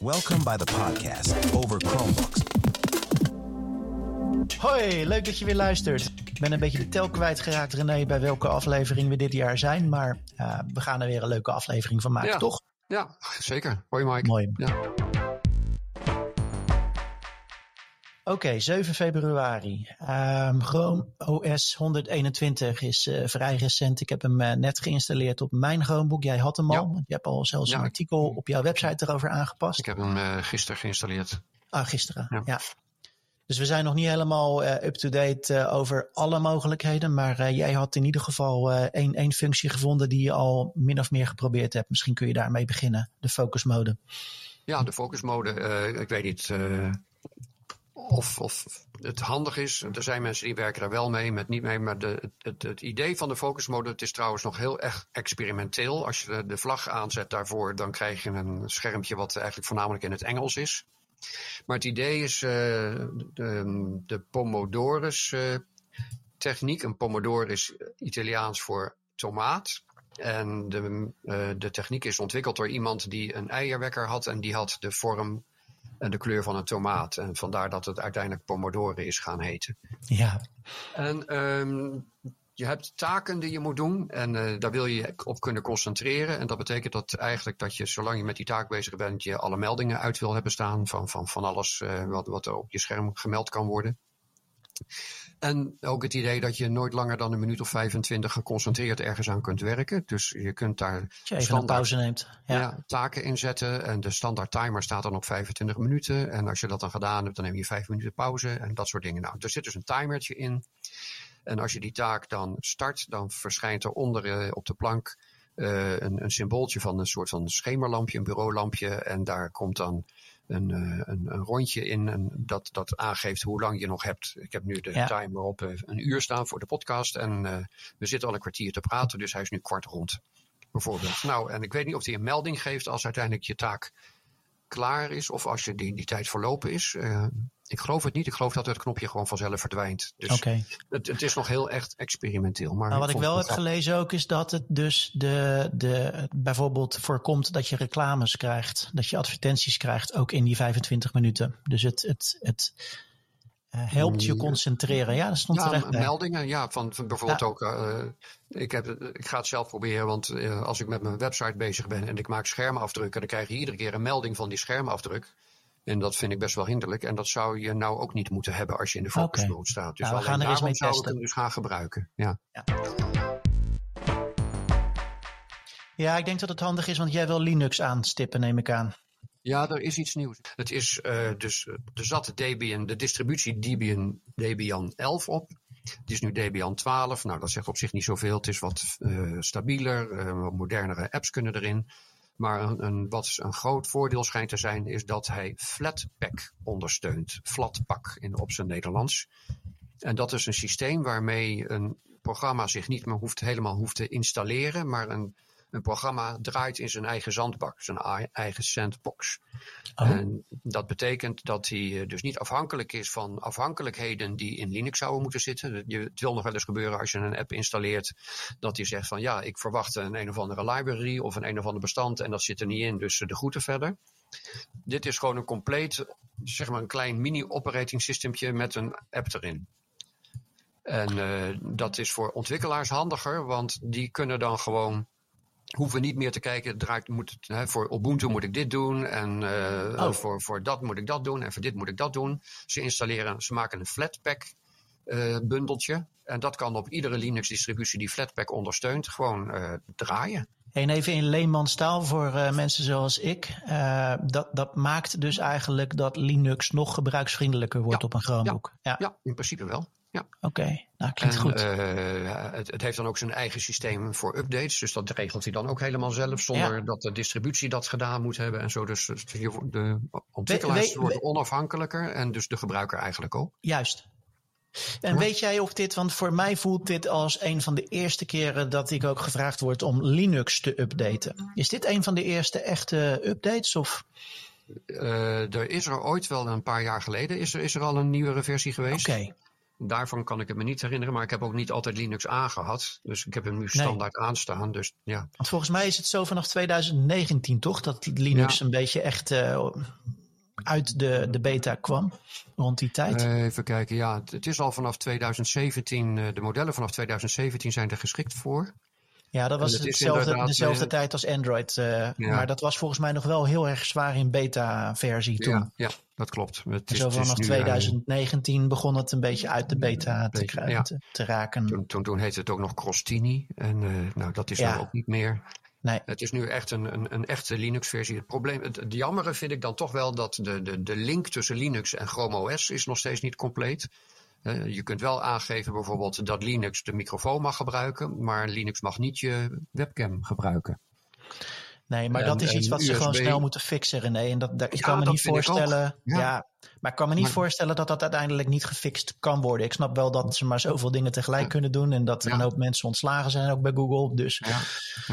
Welcome by the podcast over Chromebooks. Hoi, leuk dat je weer luistert. Ik ben een beetje de tel kwijtgeraakt, René, bij welke aflevering we dit jaar zijn. Maar uh, we gaan er weer een leuke aflevering van maken, Ja. toch? Ja, zeker. Hoi Mike. Mooi. Ja. Oké, 7 februari. Ehm, Chrome OS 121 is eh, vrij recent. Ik heb hem eh, net geïnstalleerd op mijn Chromebook. Jij had hem al. Ja. want Je hebt al zelfs Ja. een artikel op jouw website erover aangepast. Ik heb hem uh, gisteren geïnstalleerd. Ah, gisteren. Ja. Ja. Dus we zijn nog niet helemaal up-to-date over alle mogelijkheden. Maar jij had in ieder geval één, één functie gevonden die je al min of meer geprobeerd hebt. Misschien kun je daarmee beginnen. De focusmode. Ja, de focusmode. ik weet niet of, of het handig is. Er zijn mensen die werken er wel mee, met niet mee. Maar de, het, het, idee van de focusmode, het is trouwens nog heel erg experimenteel. Als je de, vlag aanzet daarvoor, dan krijg je een schermpje wat eigenlijk voornamelijk in het Engels is. Maar het idee is uh, de, de Pomodorus uh, techniek. Een Pomodoro is Italiaans voor tomaat. En de, uh, de techniek is ontwikkeld door iemand die een eierwekker had. En die had de vorm en de kleur van een tomaat. En vandaar dat het uiteindelijk Pomodoro is gaan heten. Ja. En um, je hebt taken die je moet doen. En uh, daar wil je op kunnen concentreren. En dat betekent dat eigenlijk dat je, zolang je met die taak bezig bent, je alle meldingen uit wil hebben staan. Van, van, van alles uh, wat, wat er op je scherm gemeld kan worden. En ook het idee dat je nooit langer dan een minuut of 25 geconcentreerd ergens aan kunt werken. Dus je kunt daar je even een pauze neemt. Ja. Ja, taken inzetten. En de standaard timer staat dan op 25 minuten. En als je dat dan gedaan hebt, dan neem je 5 minuten pauze en dat soort dingen. Nou, er zit dus een timertje in. En als je die taak dan start, dan verschijnt er onder uh, op de plank uh, een, een symbooltje van een soort van schemerlampje, een bureaulampje. En daar komt dan een, uh, een, een, rondje in en dat, dat aangeeft hoe lang je nog hebt. Ik heb nu de ja. timer op uh, een uur staan voor de podcast en uh, we zitten al een kwartier te praten, dus hij is nu kwart rond. Bijvoorbeeld. Nou, en ik weet niet of hij een melding geeft als uiteindelijk je taak klaar is of als je die, die tijd verlopen is. Uh, ik geloof het niet. Ik geloof dat het knopje gewoon vanzelf verdwijnt. Dus okay. het, het, is nog heel echt experimenteel. Maar, maar wat ik wel heb gelezen ook is dat het dus de, de, bijvoorbeeld voorkomt dat je reclames krijgt. Dat je advertenties krijgt ook in die 25 minuten. Dus het, het, het helpt je concentreren. Ja, dat stond ja, terecht bij. meldingen. Ja, van, van bijvoorbeeld ja. ook. Uh, ik, heb, ik ga het zelf proberen, want uh, als ik met mijn website bezig ben en ik maak schermafdrukken, dan krijg je iedere keer een melding van die schermafdruk. En dat vind ik best wel hinderlijk. En dat zou je nou ook niet moeten hebben als je in de focusmode okay. staat. Dus nou, we gaan er eens mee zou testen. ik hem dus gaan gebruiken. Ja. ja. Ja, ik denk dat het handig is, want jij wil Linux aanstippen, neem ik aan. Ja, er is iets nieuws. Het is uh, dus, er zat Debian, de distributie Debian, Debian 11 op. Het is nu Debian 12. Nou, dat zegt op zich niet zoveel. Het is wat uh, stabieler, wat modernere apps kunnen erin. Maar een, een, wat een groot voordeel schijnt te zijn, is dat hij Flatpak ondersteunt. Flatpak in, op zijn Nederlands. En dat is een systeem waarmee een programma zich niet meer hoeft, helemaal hoeft te installeren, maar een, een programma draait in zijn eigen zandbak, zijn eigen sandbox. Oh. En dat betekent dat hij dus niet afhankelijk is van afhankelijkheden die in Linux zouden moeten zitten. Je, het wil nog wel eens gebeuren als je een app installeert, dat hij zegt van ja, ik verwacht een een of andere library of een een of ander bestand en dat zit er niet in, dus de groeten verder. Dit is gewoon een compleet, zeg maar een klein mini-operating met een app erin. En uh, dat is voor ontwikkelaars handiger, want die kunnen dan gewoon hoeven niet meer te kijken, draait, moet het, hè, voor Ubuntu moet ik dit doen en uh, oh. voor, voor dat moet ik dat doen en voor dit moet ik dat doen. Ze installeren, ze maken een Flatpak uh, bundeltje en dat kan op iedere Linux distributie die Flatpak ondersteunt gewoon uh, draaien. En even in leemanstaal voor mensen zoals ik. Dat, dat maakt dus eigenlijk dat Linux nog gebruiksvriendelijker wordt ja, op een Chromebook. Ja, ja. ja in principe wel. Ja. Oké, okay, nou klinkt en, goed. Uh, het, het, heeft dan ook zijn eigen systeem voor updates. Dus dat regelt hij dan ook helemaal zelf. Zonder ja. dat de distributie dat gedaan moet hebben en zo. Dus de ontwikkelaars we, we, worden onafhankelijker. En dus de gebruiker eigenlijk ook. Juist. En ja. weet jij of dit, want voor mij voelt dit als een van de eerste keren dat ik ook gevraagd word om Linux te updaten. Is dit een van de eerste echte updates? Of? Uh, er is er ooit wel een paar jaar geleden is er, is er al een nieuwere versie geweest. Oké. Okay. Daarvan kan ik het me niet herinneren. Maar ik heb ook niet altijd Linux aangehad. Dus ik heb hem nu standaard aanstaan. Dus ja. Want volgens mij is het zo vanaf 2019 toch? Dat Linux Ja. een beetje echt eh, uit de, de beta kwam. Rond die tijd. Eh, even kijken, ja, het- het is al vanaf 2017, eh, de modellen vanaf 2017 zijn er geschikt voor. Ja, dat was hetzelfde, dezelfde tijd als Android. eh, Maar dat was volgens mij nog wel heel erg zwaar in beta-versie toen. Ja, ja, dat klopt. Het is, zo vanaf nu, eh, 2019 begon het een beetje uit de beta te, beetje, ja. te, te raken. toen, toen, toen heette het ook nog Crostini. En eh, nou, dat is er ook niet meer. Nee. Het is nu echt een, een, een echte Linux-versie. Het probleem, het, het jammere vind ik dan toch wel dat de, de, de link tussen Linux en Chrome OS is nog steeds niet compleet. Eh, je kunt wel aangeven bijvoorbeeld dat Linux de microfoon mag gebruiken, maar Linux mag niet je webcam gebruiken. Nee, maar En- dat is iets wat ze gewoon snel moeten fixen, René. En dat, dat- ik Ja, kan me niet voorstellen. Ja. Ja. maar ik kan me niet Maar- voorstellen dat dat uiteindelijk niet gefixt kan worden. Ik snap wel dat ze maar zoveel dingen tegelijk Ja. kunnen doen. En dat er een hoop mensen ontslagen zijn ook bij Google. Dus Ja,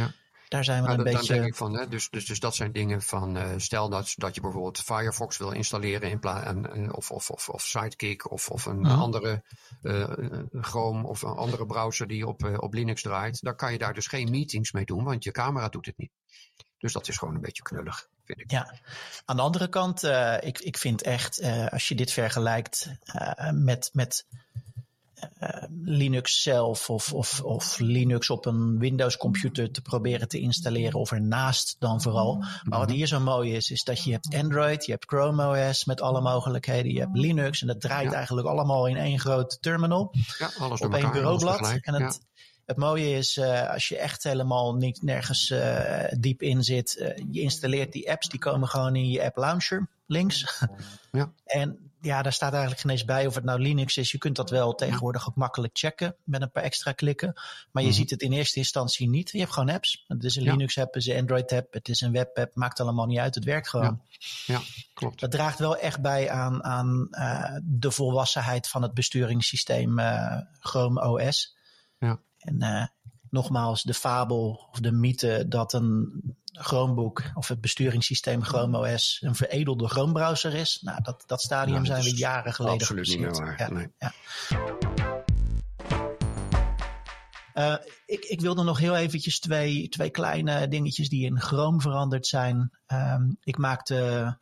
ja. Daar zijn we Maar een dat- beetje. denk ik van, hè, dus, dus, dus dat zijn dingen van, eh, stel dat, dat je bijvoorbeeld Firefox wil installeren in pla- en, en- of, of, of, of Sidekick of, of een andere eh, eh, Chrome of een andere browser die op, op Linux draait, dan kan je daar dus geen meetings mee doen, want je camera doet het niet. Dus dat is gewoon een beetje knullig, vind ik. Ja, aan de andere kant, ik, ik vind echt, als je dit vergelijkt met, met Linux zelf of, of, of Linux op een Windows computer te proberen te installeren of ernaast dan vooral. Maar wat hier zo mooi is, is dat je hebt Android, je hebt Chrome OS met alle mogelijkheden, je hebt Linux en dat draait Ja. eigenlijk allemaal in één groot terminal Ja, alles op één bureaublad. En het, het mooie is, eh, als je echt helemaal niet nergens eh, diep in zit, eh, je installeert die apps, die komen gewoon in je app launcher links. Ja. En ja, daar staat eigenlijk geen eens bij of het nou Linux is. Je kunt dat wel tegenwoordig ook makkelijk checken met een paar extra klikken. Maar je Mhm. ziet het in eerste instantie niet. Je hebt gewoon apps. Het is een Ja. Linux app, het is een Android app, het is een web app. Maakt allemaal niet uit. Het werkt gewoon. Ja, klopt. Dat draagt wel echt bij aan, aan eh, de volwassenheid van het besturingssysteem eh, Chrome OS. Ja. En eh, nogmaals, de fabel of de mythe dat een Chromebook of het besturingssysteem Chrome OS een veredelde Chrome browser is. Nou, dat, dat stadium Nou, dat zijn we jaren geleden absoluut niet meer waar, Ja, nee. ja. Eh, ik, ik wilde nog heel eventjes twee, twee kleine dingetjes die in Chrome veranderd zijn. Ehm, ik maakte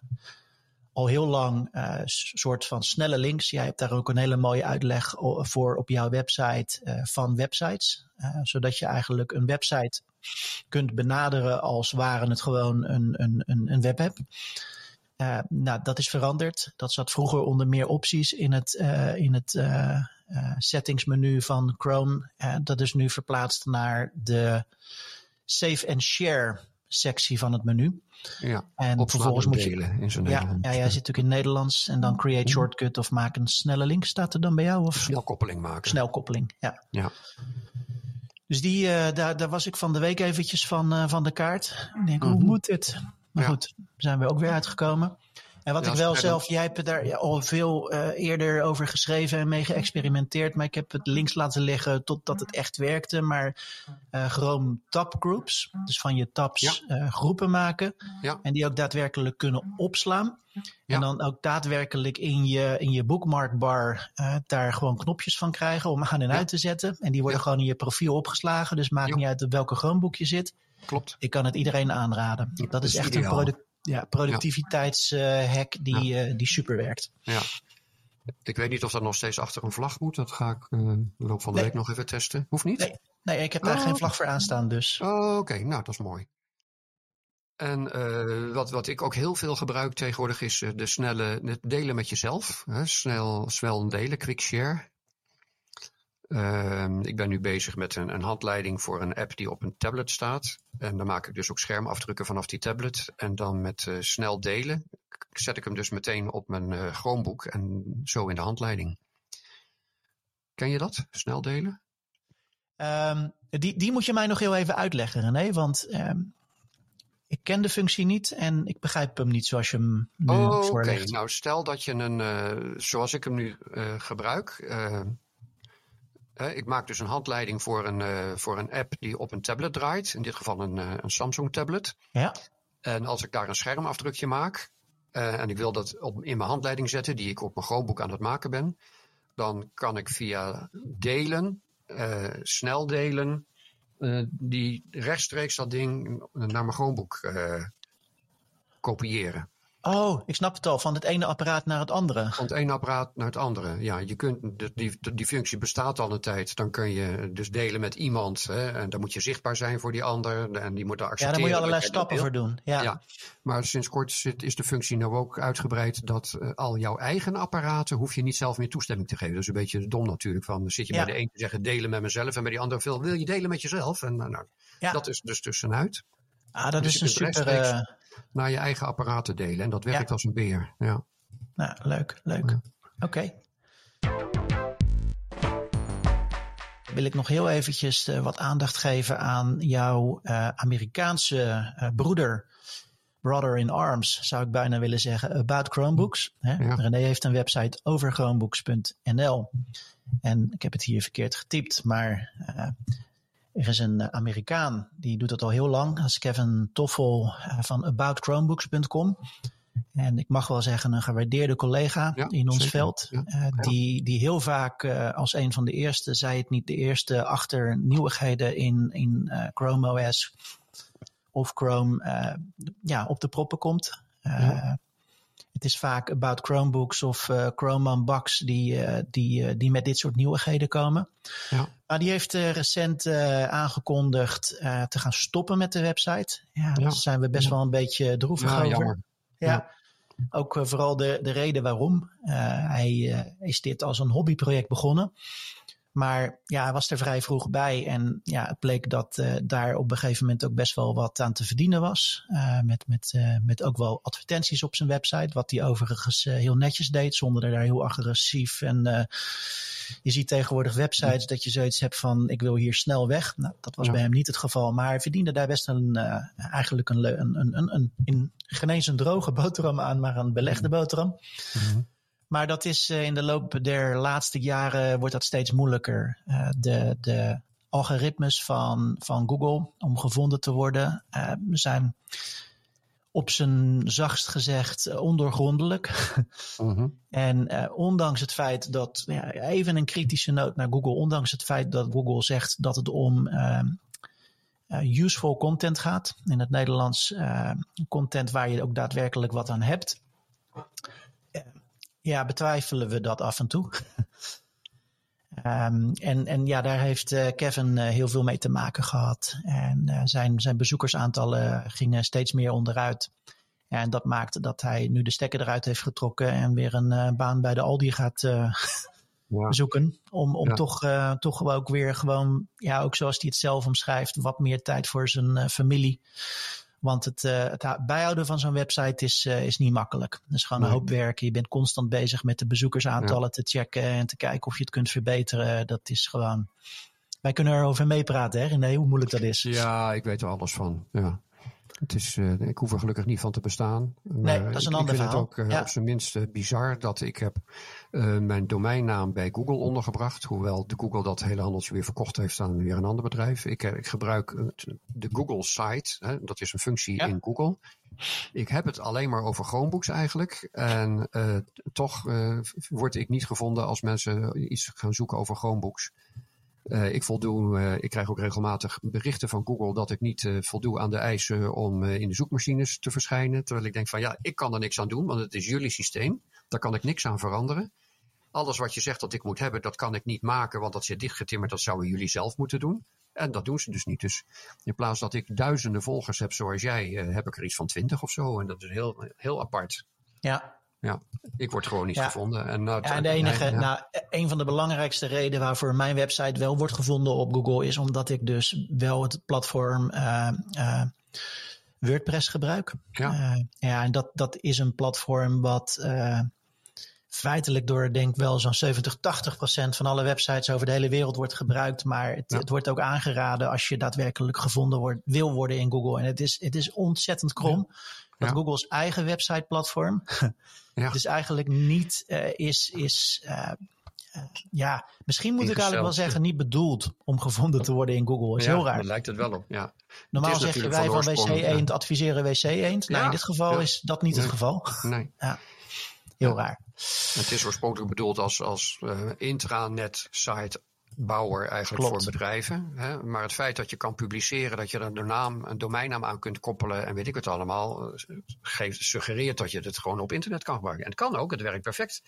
al heel lang een soort van snelle links. Jij hebt daar ook een hele mooie uitleg voor op jouw website eh, van websites. Eh, zodat je eigenlijk een website kunt benaderen als waren het gewoon een, een, een, een webapp. Eh, nou, dat is veranderd. Dat zat vroeger onder meer opties in het, eh, in het eh, eh, settingsmenu van Chrome. Eh, dat is nu verplaatst naar de Save and Share sectie van het menu. Ja, En vervolgens en moet je. in Ja, ja, jij zit natuurlijk in Nederlands en dan create shortcut of maak een snelle link. Staat er dan bij jou? Of Snelkoppeling maken. snelkoppeling? Ja. Ja. Dus die, eh, daar, daar was ik van de week eventjes van, eh, van de kaart. Ik denk, hoe Mhm. moet dit? Maar Ja. goed, zijn we ook weer uitgekomen. En wat Ja, ik wel zelf, jij hebt daar al veel eh, eerder over geschreven en mee geëxperimenteerd. Maar ik heb het links laten liggen totdat het echt werkte. Maar eh Chrome tab groups, dus van je tabs eh, groepen maken. Ja. En die ook daadwerkelijk kunnen opslaan. En dan ook daadwerkelijk in je, in je bookmark bar eh, daar gewoon knopjes van krijgen om aan en uit te zetten. En die worden gewoon in je profiel opgeslagen. Dus maakt niet uit op welke Chromeboek je zit. Klopt. Ik kan het iedereen aanraden. Dat is echt ideaal. een product, ja, productiviteitshack die, eh, die super werkt. Ja. Ik weet niet of dat nog steeds achter een vlag moet. Dat ga ik eh, de loop van de Nee. week nog even testen. Hoeft niet? Nee. Nee, ik heb daar Oh. geen vlag voor aanstaan dus. Oh, Oké, nou dat is mooi. En eh, wat, wat ik ook heel veel gebruik tegenwoordig is de snelle het delen met jezelf. Hè? Snel, snel delen, quick share. Ehm, ik ben nu bezig met een, een handleiding voor een app die op een tablet staat. En dan maak ik dus ook schermafdrukken vanaf die tablet. En dan met eh, snel delen zet ik hem dus meteen op mijn eh Chromebook en zo in de handleiding. Ken je dat? Snel delen? Ehm, die, die moet je mij nog heel even uitleggen, René. Want ehm, ik ken de functie niet en ik begrijp hem niet zoals je hem nu Oh, oké. Nou, stel dat je een, eh, zoals ik hem nu gebruik. Ik maak dus een handleiding voor een, eh, voor een app die op een tablet draait. In dit geval een, eh, een Samsung tablet. Ja, En als ik daar een schermafdrukje maak. eh, en ik wil dat op, in mijn handleiding zetten, die ik op mijn Chromebook aan het maken ben. dan kan ik via delen, snel delen, die rechtstreeks dat ding naar mijn Chromebook uh, kopiëren. Oh, ik snap het al. Van het ene apparaat naar het andere. Van het ene apparaat naar het andere. Ja, je kunt, die, die functie bestaat al een tijd. Dan kun je dus delen met iemand. Hè, en dan moet je zichtbaar zijn voor die ander. En die moet daar accepteren. Ja, daar moet je allerlei stappen voor doen. Ja. ja. Maar sinds kort is de functie nou ook uitgebreid dat uh, al jouw eigen apparaten hoef je niet zelf meer toestemming te geven. Dat is een beetje dom natuurlijk. Van, zit je ja. bij de een te zeggen delen met mezelf. En bij die ander veel wil je delen met jezelf. En nou, ja. dat is dus tussenuit. Ah, dat dus is een super naar je eigen apparaat te delen. En dat werkt als een beer. Ja. Nou, leuk, leuk. Ja. Oké. Okay. Wil ik nog heel eventjes uh, wat aandacht geven aan jouw uh, Amerikaanse uh, broeder, brother in arms, zou ik bijna willen zeggen, About Chromebooks. Hè? Ja. René heeft een website over chromebooks.nl. En ik heb het hier verkeerd getypt, maar er is een Amerikaan, die doet dat al heel lang. Dat is Kevin Toffel eh, van aboutchromebooks.com. En ik mag wel zeggen, een gewaardeerde collega ja, in ons zeker. veld. Ja, uh, die, die heel vaak uh, als een van de eerste, zij het niet de eerste, achter nieuwigheden in, in uh, Chrome OS of Chrome ja, op de proppen komt. Het is vaak About Chromebooks of uh, Chrome Unbox die, uh, die, uh, die met dit soort nieuwigheden komen. Ja. Maar die heeft recent aangekondigd te gaan stoppen met de website. Ja, ja. daar zijn we best wel een beetje droevig ja, over. Jammer. Ja. Ook vooral de, de reden waarom. hij is dit als een hobbyproject begonnen. Maar ja, hij was er vrij vroeg bij. En ja, het bleek dat uh, daar op een gegeven moment ook best wel wat aan te verdienen was. Uh, met, met, uh, met ook wel advertenties op zijn website. Wat hij overigens heel netjes deed, zonder er daar heel agressief. En je ziet tegenwoordig websites dat je zoiets hebt van: ik wil hier snel weg. Nou, dat was ja. bij hem niet het geval. Maar hij verdiende daar best een, eigenlijk een, een, een, een, een, in genees een droge boterham aan, maar een belegde boterham. Mm -hmm. Maar dat is uh, in de loop der laatste jaren wordt dat steeds moeilijker. Uh, de, de algoritmes van, van Google om gevonden te worden uh, zijn op zijn zachtst gezegd ondoorgrondelijk. Uh -huh. en ondanks het feit dat, ja, even een kritische noot naar Google, ondanks het feit dat Google zegt dat het om useful content gaat, in het Nederlands content waar je ook daadwerkelijk wat aan hebt ja, betwijfelen we dat af en toe. um, en, en ja, daar heeft uh, Kevin uh, heel veel mee te maken gehad. En uh, zijn, zijn bezoekersaantallen gingen steeds meer onderuit. En dat maakte dat hij nu de stekker eruit heeft getrokken en weer een baan bij de Aldi gaat ja. zoeken. Om, om ja. toch, toch ook weer gewoon, ja, ook zoals hij het zelf omschrijft, wat meer tijd voor zijn familie want het, uh, het bijhouden van zo'n website is, uh, is niet makkelijk. Dat is gewoon nee. een hoop werk. Je bent constant bezig met de bezoekersaantallen ja. te checken en te kijken of je het kunt verbeteren. Dat is gewoon. Wij kunnen erover meepraten, hè René, hoe moeilijk dat is. Ja, ik weet er alles van. Ja. Het is, uh, ik hoef er gelukkig niet van te bestaan. Nee, dat is een ik, ander ik vind verhaal. het ook uh, ja. op zijn minst uh, bizar dat ik heb uh, mijn domeinnaam bij Google ondergebracht. Hoewel de Google dat hele handeltje weer verkocht heeft aan weer een ander bedrijf. Ik, ik gebruik de Google site. Hè, dat is een functie ja. in Google. Ik heb het alleen maar over Chromebooks eigenlijk. En toch word ik niet gevonden als mensen iets gaan zoeken over Chromebooks. Uh, ik voldoe, uh, ik krijg ook regelmatig berichten van Google dat ik niet uh, voldoe aan de eisen om in de zoekmachines te verschijnen. Terwijl ik denk van ja, ik kan er niks aan doen, want het is jullie systeem. Daar kan ik niks aan veranderen. Alles wat je zegt dat ik moet hebben, dat kan ik niet maken, want dat zit dichtgetimmerd, dat zouden jullie zelf moeten doen. En dat doen ze dus niet. Dus in plaats dat ik duizenden volgers heb zoals jij, heb ik er iets van twintig of zo. En dat is heel, heel apart. Ja, ja, ik word gewoon niet ja. gevonden. En, nou, ja, en de enige, ja. nou, een van de belangrijkste redenen waarvoor mijn website wel wordt gevonden op Google is omdat ik dus wel het platform uh, uh, WordPress gebruik. Ja, uh, ja en dat, dat is een platform wat feitelijk door, denk wel zo'n 70, 80 procent van alle websites over de hele wereld wordt gebruikt. Maar het, ja. het, wordt ook aangeraden als je daadwerkelijk gevonden wordt, wil worden in Google. En het is, het is ontzettend krom. Dat Google's eigen websiteplatform ja. dus eigenlijk niet uh, is, is uh, uh, ja, misschien moet ik eigenlijk wel zeggen, niet bedoeld om gevonden te worden in Google. is ja, heel raar. Dat lijkt het wel op, ja. Normaal zeggen wij van WC Eend adviseren WC Eend. Nou, in dit geval is dat niet het geval. Nee. ja. Heel raar. Het is oorspronkelijk bedoeld als, als intranet site bouwer eigenlijk Klopt. voor bedrijven. Hè? Maar het feit dat je kan publiceren, dat je er een naam, een domeinnaam aan kunt koppelen en weet ik het allemaal, eh, geeft, suggereert dat je het gewoon op internet kan gebruiken. En het kan ook, het werkt perfect.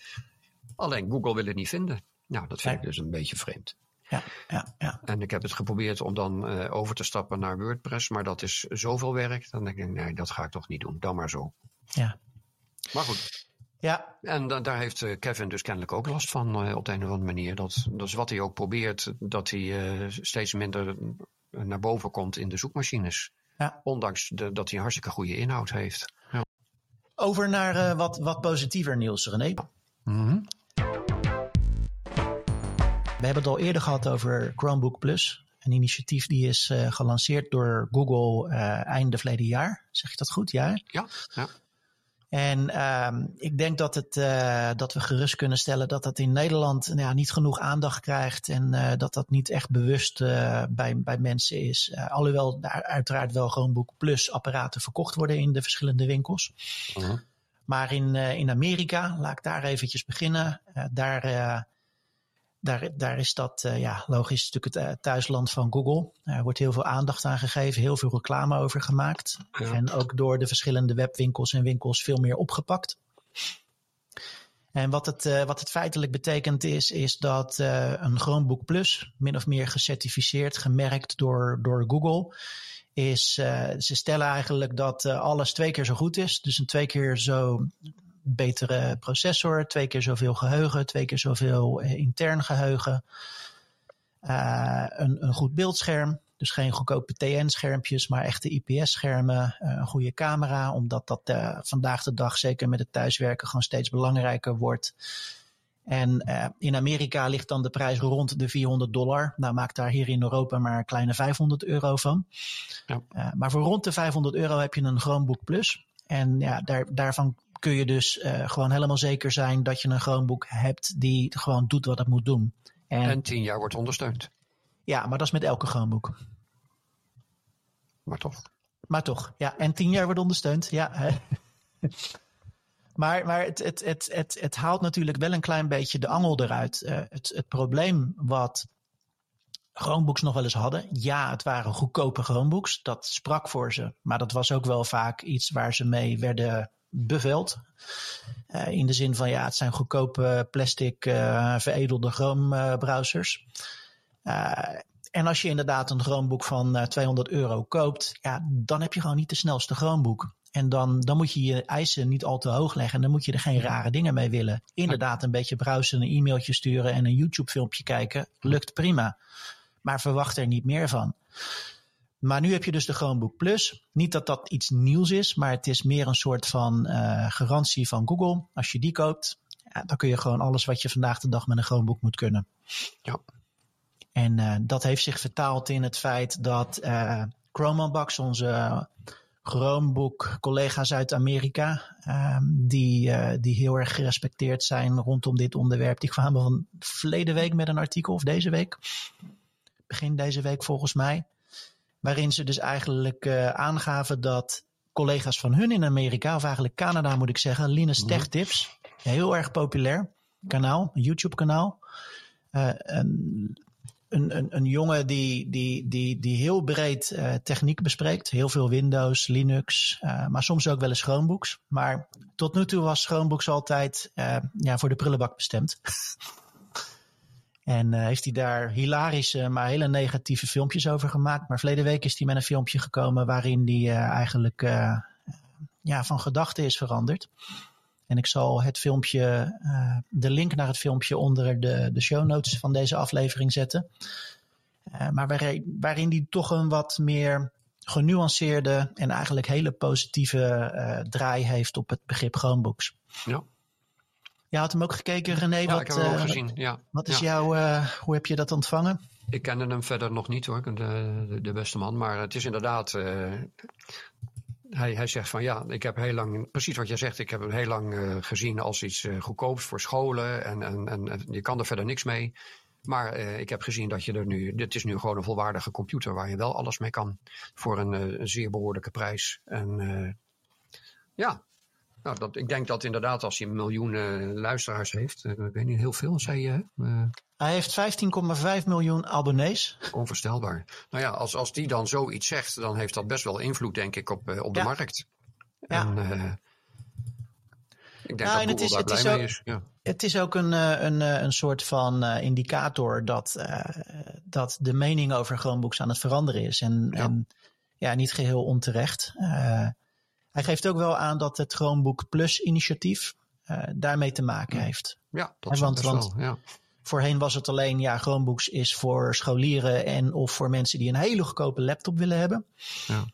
Alleen Google wil het niet vinden. Nou, dat vind ik dus een beetje vreemd. Ja, ja, ja. En ik heb het geprobeerd om dan uh, over te stappen naar WordPress, maar dat is zoveel werk. Dan denk ik, nee, dat ga ik toch niet doen. Dan maar zo. Ja. Maar goed. Ja. En da daar heeft uh, Kevin dus kennelijk ook last van uh, op de een of andere manier. Dat, dat is wat hij ook probeert, dat hij uh, steeds minder naar boven komt in de zoekmachines. Ja. Ondanks de, dat hij een hartstikke goede inhoud heeft. Ja. Over naar wat, wat positiever nieuws, René. Mm -hmm. We hebben het al eerder gehad over Chromebook Plus. Een initiatief die is uh, gelanceerd door Google uh, einde verleden jaar. Zeg je dat goed? Ja. Ja. ja. En uh, ik denk dat, het, uh, dat we gerust kunnen stellen dat dat in Nederland nou ja, niet genoeg aandacht krijgt. En uh, dat dat niet echt bewust uh, bij, bij mensen is. alhoewel daar uiteraard wel Chromebook Plus apparaten verkocht worden in de verschillende winkels. -huh. Maar in, in Amerika, laat ik daar eventjes beginnen. daar daar, daar is dat, uh, ja, logisch natuurlijk het uh, thuisland van Google. Er wordt heel veel aandacht aan gegeven, heel veel reclame over gemaakt. Ja. En ook door de verschillende webwinkels en winkels veel meer opgepakt. En wat het, uh, wat het feitelijk betekent is, is dat een Chromebook Plus, min of meer gecertificeerd, gemerkt door, door Google, is, ze stellen eigenlijk dat alles twee keer zo goed is. Dus een twee keer zo betere processor, twee keer zoveel geheugen, twee keer zoveel uh, intern geheugen. Uh, een, een, goed beeldscherm, dus geen goedkope TN-schermpjes, maar echte IPS-schermen. Uh, een goede camera, omdat dat uh, vandaag de dag, zeker met het thuiswerken, gewoon steeds belangrijker wordt. En in Amerika ligt dan de prijs rond de 400 dollar. Nou maakt daar hier in Europa maar een kleine 500 euro van. Ja. maar voor rond de 500 euro heb je een Chromebook Plus. En ja, daar, daarvan kun je dus uh, gewoon helemaal zeker zijn dat je een Chromebook hebt die gewoon doet wat het moet doen. En, en tien jaar wordt ondersteund. Ja, maar dat is met elke Chromebook. Maar toch. Maar toch, ja. En tien jaar wordt ondersteund, ja. maar maar het, het, het, het, het haalt natuurlijk wel een klein beetje de angel eruit. Uh, het, het probleem wat Chromebooks nog wel eens hadden. Ja, het waren goedkope Chromebooks. Dat sprak voor ze. Maar dat was ook wel vaak iets waar ze mee werden beveld. Uh, in de zin van ja, het zijn goedkope plastic uh, veredelde Chrome browsers. Uh, en als je inderdaad een Chromebook van 200 euro koopt, ja, dan heb je gewoon niet de snelste Chromebook. En dan, dan moet je je eisen niet al te hoog leggen. En dan moet je er geen rare dingen mee willen. Inderdaad, een beetje browsen, een e-mailtje sturen en een YouTube-filmpje kijken. Lukt prima. Maar verwacht er niet meer van. Maar nu heb je dus de Chromebook Plus. Niet dat dat iets nieuws is, maar het is meer een soort van uh, garantie van Google. Als je die koopt, ja, dan kun je gewoon alles wat je vandaag de dag met een Chromebook moet kunnen. Ja. En uh, dat heeft zich vertaald in het feit dat uh, Chrome Unbox, onze Chromebook collega's uit Amerika, uh, die, die heel erg gerespecteerd zijn rondom dit onderwerp, die kwamen van verleden week met een artikel, of deze week, begin deze week volgens mij, waarin ze dus eigenlijk uh, aangaven dat collega's van hun in Amerika, of eigenlijk Canada moet ik zeggen, Linus Tech Tips, heel erg populair kanaal, een YouTube kanaal. Uh, een, een, een, jongen die, die, die, die heel breed uh, techniek bespreekt. Heel veel Windows, Linux, maar soms ook wel eens Chromebooks. Maar tot nu toe was Chromebooks altijd ja, voor de prullenbak bestemd. En heeft hij daar hilarische, maar hele negatieve filmpjes over gemaakt. Maar verleden week is hij met een filmpje gekomen waarin hij uh, eigenlijk ja, van gedachten is veranderd. En ik zal het filmpje, de link naar het filmpje onder de, de show notes van deze aflevering zetten. maar waarin, waarin hij toch een wat meer genuanceerde en eigenlijk hele positieve draai heeft op het begrip Chromebooks. Ja. Je had hem ook gekeken, René. Ja, wat, ik heb hem ook uh, gezien. Ja. Wat is ja. jouw, uh, hoe heb je dat ontvangen? Ik kende hem verder nog niet hoor, de, de, de beste man. Maar het is inderdaad, hij, hij zegt van ja, ik heb heel lang, precies wat jij zegt, ik heb hem heel lang gezien als iets goedkoops voor scholen. En, en, en, en, je kan er verder niks mee. Maar ik heb gezien dat je er nu, dit is nu gewoon een volwaardige computer waar je wel alles mee kan. Voor een, een zeer behoorlijke prijs. En ja, Nou, dat, ik denk dat inderdaad als hij miljoenen luisteraars heeft, uh, ik weet niet heel veel, zei je. Uh, hij heeft 15,5 miljoen abonnees. Onvoorstelbaar. Nou ja, als, als die dan zoiets zegt, dan heeft dat best wel invloed, denk ik, op, uh, op de Ja. markt. Ja. En, ik denk Ja, dat Google het is- daar het blij is mee is. Ja. Het is ook een, eh, een, eh, een soort van eh, indicator dat, eh, dat de mening over Chromebooks aan het veranderen is. En Ja. en, ja niet geheel onterecht. Eh, hij geeft ook wel aan dat het Chromebook Plus initiatief eh, daarmee te maken heeft. ja, dat is want- want- wel. Ja. Voorheen was het alleen, ja, Chromebooks is voor scholieren en of voor mensen die een hele goedkope laptop willen hebben. Ja.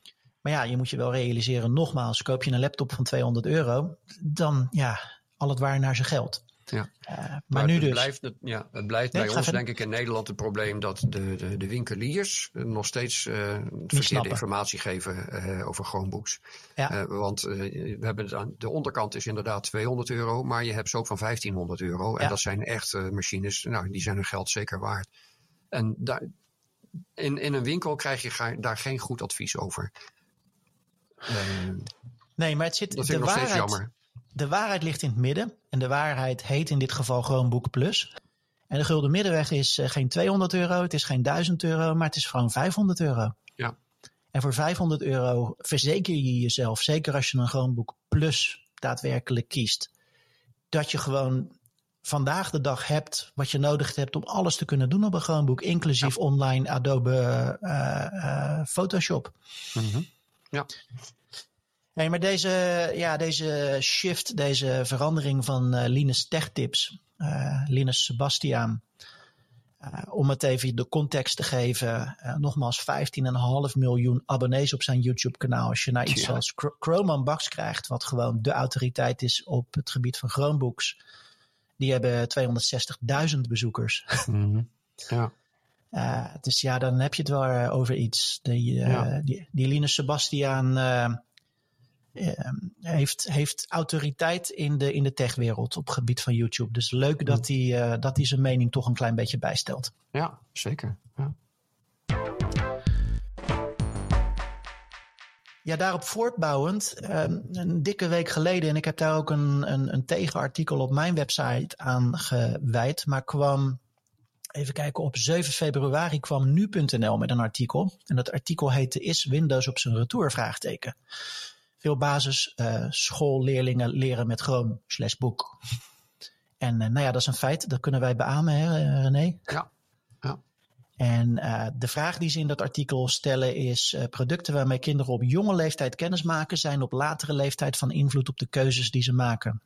Maar ja, je moet je wel realiseren, nogmaals, koop je een laptop van 200 euro, dan ja, al het waar naar zijn geld. Ja. Eh, maar, Maar nu het dus. Blijft, het- ja, het blijft Nee, bij ons, denk ik, in Nederland het probleem dat de, de, de winkeliers nog steeds eh verkeerde snappen. informatie geven eh, over Chromebooks. Ja. Want we hebben het aan, de onderkant is inderdaad 200 euro, maar je hebt ze ook van 1500 euro. En dat zijn echt machines, nou, die zijn hun geld zeker waard. En daar, in, in een winkel krijg je ga- daar geen goed advies over. Nee, maar het zit, dat de, vind ik nog steeds waarheid, jammer. De waarheid ligt in het midden. En de waarheid heet in dit geval Chromebook Plus. En de gulden middenweg is eh, geen 200 euro, het is geen 1000 euro, maar het is gewoon 500 euro. Ja. En voor 500 euro verzeker je jezelf, zeker als je een Chromebook Plus daadwerkelijk kiest, dat je gewoon vandaag de dag hebt wat je nodig hebt om alles te kunnen doen op een Chromebook, inclusief online Adobe eh, eh, Photoshop. Mhm. Ja. Nee, maar deze, ja, deze shift, deze verandering van eh, Linus Tech Tips, eh, Linus Sebastiaan, eh, om het even de context te geven, nogmaals 15,5 miljoen abonnees op zijn YouTube-kanaal. Als je naar iets Ja. Chr- Chrome Unbox krijgt, wat gewoon de autoriteit is op het gebied van Chromebooks, die hebben 260.000 bezoekers. Mhm. Ja. Dus ja, dan heb je het wel over iets. Die, Ja. die, die Linus Sebastiaan heeft, heeft autoriteit in de, in de techwereld op het gebied van YouTube. Dus leuk dat hij, eh, dat hij zijn mening toch een klein beetje bijstelt. ja, zeker. Ja. Ja, daarop voortbouwend, eh, een dikke week geleden, en ik heb daar ook een, een, een tegenartikel op mijn website aan gewijd, maar kwam, even kijken, op 7 februari kwam nu.nl met een artikel. En dat artikel heette Is Windows op zijn retour? Vraagteken. Veel basis eh, schoolleerlingen leren met Chrome slash boek. En eh, nou ja, dat is een feit. Dat kunnen wij beamen, hè, eh, René? Ja. Ja. En eh, de vraag die ze in dat artikel stellen is: producten waarmee kinderen op jonge leeftijd kennis maken, zijn op latere leeftijd van invloed op de keuzes die ze maken.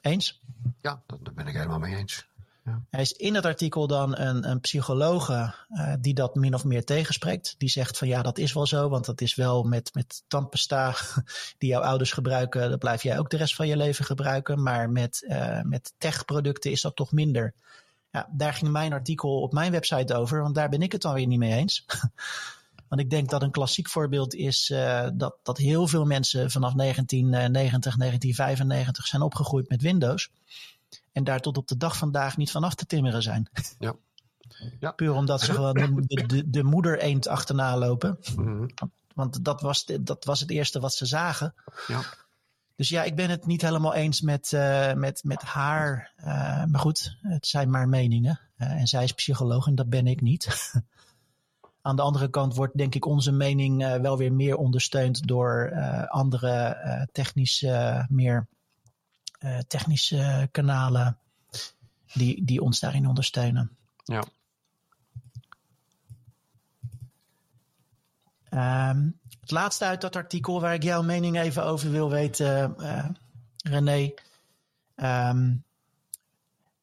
Eens? Ja, daar ben ik helemaal mee eens. Er is in het artikel dan een, een psychologe eh, die dat min of meer tegenspreekt. Die zegt van ja, dat is wel zo, want dat is wel met, met tandpasta die jouw ouders gebruiken, dat blijf jij ook de rest van je leven gebruiken. Maar met, eh met techproducten is dat toch minder. Ja, daar ging mijn artikel op mijn website over, want daar ben ik het dan weer niet mee eens. Want ik denk dat een klassiek voorbeeld is eh, dat, dat heel veel mensen vanaf 1990, 1995 zijn opgegroeid met Windows. En daar tot op de dag vandaag niet vanaf te timmeren zijn. Ja. Ja. Puur omdat ze gewoon de, de, de moeder eend achterna lopen. Mhm. Want dat was, dat was het eerste wat ze zagen. Ja. Dus ja, ik ben het niet helemaal eens met, eh, met, met haar. Eh, maar goed, het zijn maar meningen. Eh, en zij is psycholoog en dat ben ik niet. Aan de andere kant wordt denk ik onze mening wel weer meer ondersteund door andere technische, meer technische kanalen die, die ons daarin ondersteunen. Ja. Ehm, het laatste uit dat artikel waar ik jouw mening even over wil weten, eh, René. Ehm,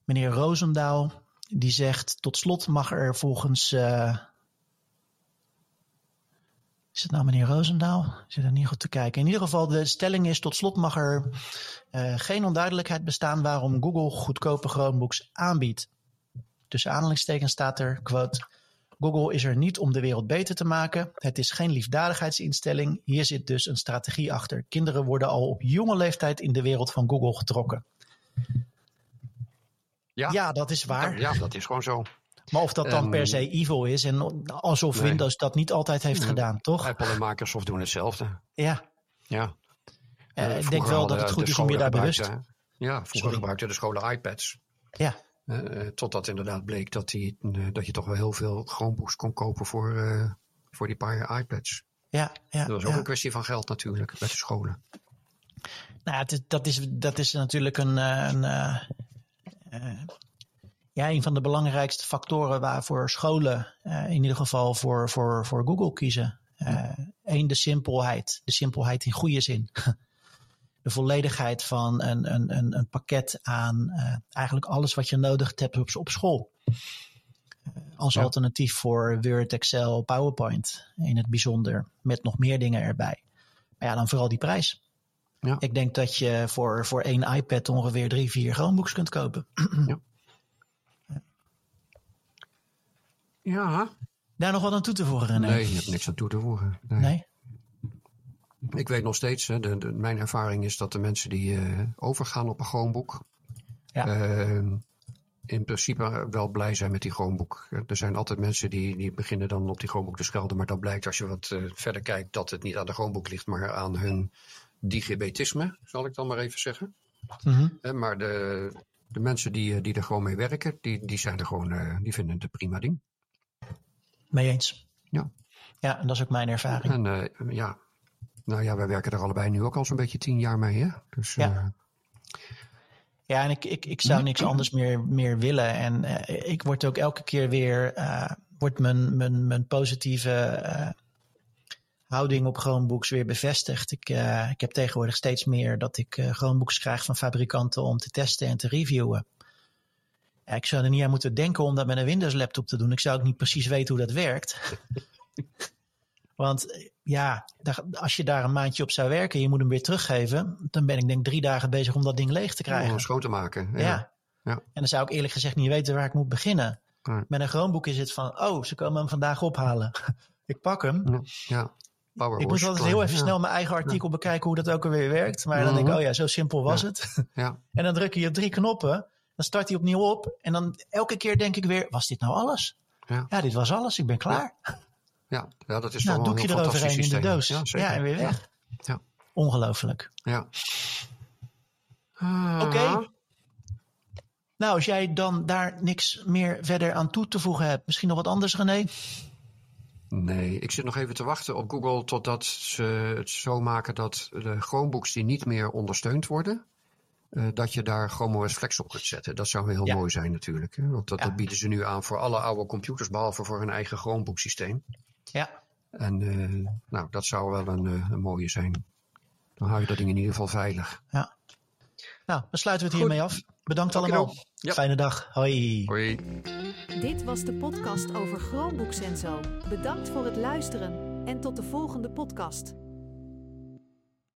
meneer Roosendaal, die zegt: tot slot mag er volgens. eh, is het nou meneer Roosendaal? Ik zit er niet goed te kijken. In ieder geval, de stelling is: tot slot mag er eh, geen onduidelijkheid bestaan waarom Google goedkope Chromebooks aanbiedt. Tussen aanhalingstekens staat er: quote. Google is er niet om de wereld beter te maken. Het is geen liefdadigheidsinstelling. Hier zit dus een strategie achter. Kinderen worden al op jonge leeftijd in de wereld van Google getrokken. Ja. Ja, dat is waar. Ja, dat is gewoon zo. Maar of dat dan per se evil is en alsof Nee. Windows dat niet altijd heeft Nee. gedaan, toch? Apple en Microsoft doen hetzelfde. Ja. Ja. Eh, Eh, ik denk wel dat het goed is om je daar bewust... Ja, vroeger Sorry. gebruikten de scholen iPads. Ja, Eh, totdat inderdaad bleek dat, die, eh, dat je toch wel heel veel Chromebooks kon kopen voor, eh, voor die paar iPads. ja, ja. Dat was ook ja. een kwestie van geld natuurlijk, bij de scholen. Nou, het, is- dat, is, dat is natuurlijk een, eh, een, eh, eh, ja, een van de belangrijkste factoren waarvoor scholen eh, in ieder geval voor, voor, voor Google kiezen. Eén, de simpelheid. De simpelheid in goede zin. De volledigheid van een, een, een, een pakket aan eh, eigenlijk alles wat je nodig hebt op, op school. Eh, als Ja. alternatief voor Word, Excel, PowerPoint in het bijzonder. Met nog meer dingen erbij. Maar ja, dan vooral die prijs. Ja. Ik denk dat je voor, voor één iPad ongeveer drie, vier Chromebooks kunt kopen. Ja, Daar nog wat aan toe te voegen, René? nee, je hebt niks aan toe te voegen. Nee. Nee? Ik weet nog steeds, hè, de, de- mijn ervaring is dat de mensen die eh, overgaan op een Chromebook, Ja. eh, in principe wel blij zijn met die Chromebook. Er zijn altijd mensen die, die beginnen dan op die Chromebook te schelden, maar dan blijkt als je wat eh, verder kijkt dat het niet aan de Chromebook ligt, maar aan hun digibetisme, zal ik dan maar even zeggen. Mhm. Maar de, de mensen die, eh, die er gewoon mee werken, die, die, zijn er gewoon, eh, die vinden het een prima ding. Mee eens. Ja. Ja, en dat is ook mijn ervaring. En eh, ja, nou ja, wij werken er allebei nu ook al zo'n beetje tien jaar mee, hè? Dus Ja. eh, Ja, en ik, ik, ik zou niks anders meer, meer willen. En eh, ik word ook elke keer weer, wordt mijn, mijn, mijn positieve houding op Chromebooks weer bevestigd. Ik, ik heb tegenwoordig steeds meer dat ik Chromebooks krijg van fabrikanten om te testen en te reviewen. Ja, ik zou er niet aan moeten denken om dat met een Windows laptop te doen. Ik zou ook niet precies weten hoe dat werkt. Want eh, ja, als je daar een maandje op zou werken en je moet hem weer teruggeven, dan ben ik denk drie dagen bezig om dat ding leeg te om krijgen. hem schoon te maken. Ja. Ja. Ja. En dan zou ik eerlijk gezegd niet weten waar ik moet beginnen. Met een Chromebook is het van, oh, ze komen hem vandaag ophalen. ik pak hem. Ja. ja. Power ik moet Horse altijd heel even snel mijn eigen artikel bekijken hoe dat ook alweer werkt. Maar dan denk ik, Mhm. oh ja, zo simpel was het. Ja. en dan druk je op drie knoppen. Dan start hij opnieuw op. En dan elke keer denk ik weer, was dit nou alles? Ja. dit was alles. Ik ben klaar. Ja. ja, dat is nou, toch doekje een heel fantastisch in de systeem. doos. Ja, Ja, en weer weg. Ja. Ongelooflijk. Ja. Ah. Oké. Nou, als jij dan daar niks meer verder aan toe te voegen hebt. Misschien nog wat anders, René? Nee, ik zit nog even te wachten op Google totdat ze het zo maken dat de Chromebooks die niet meer ondersteund worden, eh, dat je daar Chrome OS Flex op kunt zetten. Dat zou heel Ja. mooi zijn natuurlijk. Hè? Want dat, Ja. dat bieden ze nu aan voor alle oude computers, behalve voor hun eigen Chromebook systeem. Ja. En eh, nou, dat zou wel een, eh, een mooie zijn. Dan hou je dat ding in ieder geval veilig. Ja. Nou, dan sluiten we het hiermee af. Bedankt allemaal. Ja. Fijne dag. Hoi. Hoi. Dit was de podcast over Chromebooks en zo. Bedankt voor het luisteren en tot de volgende podcast.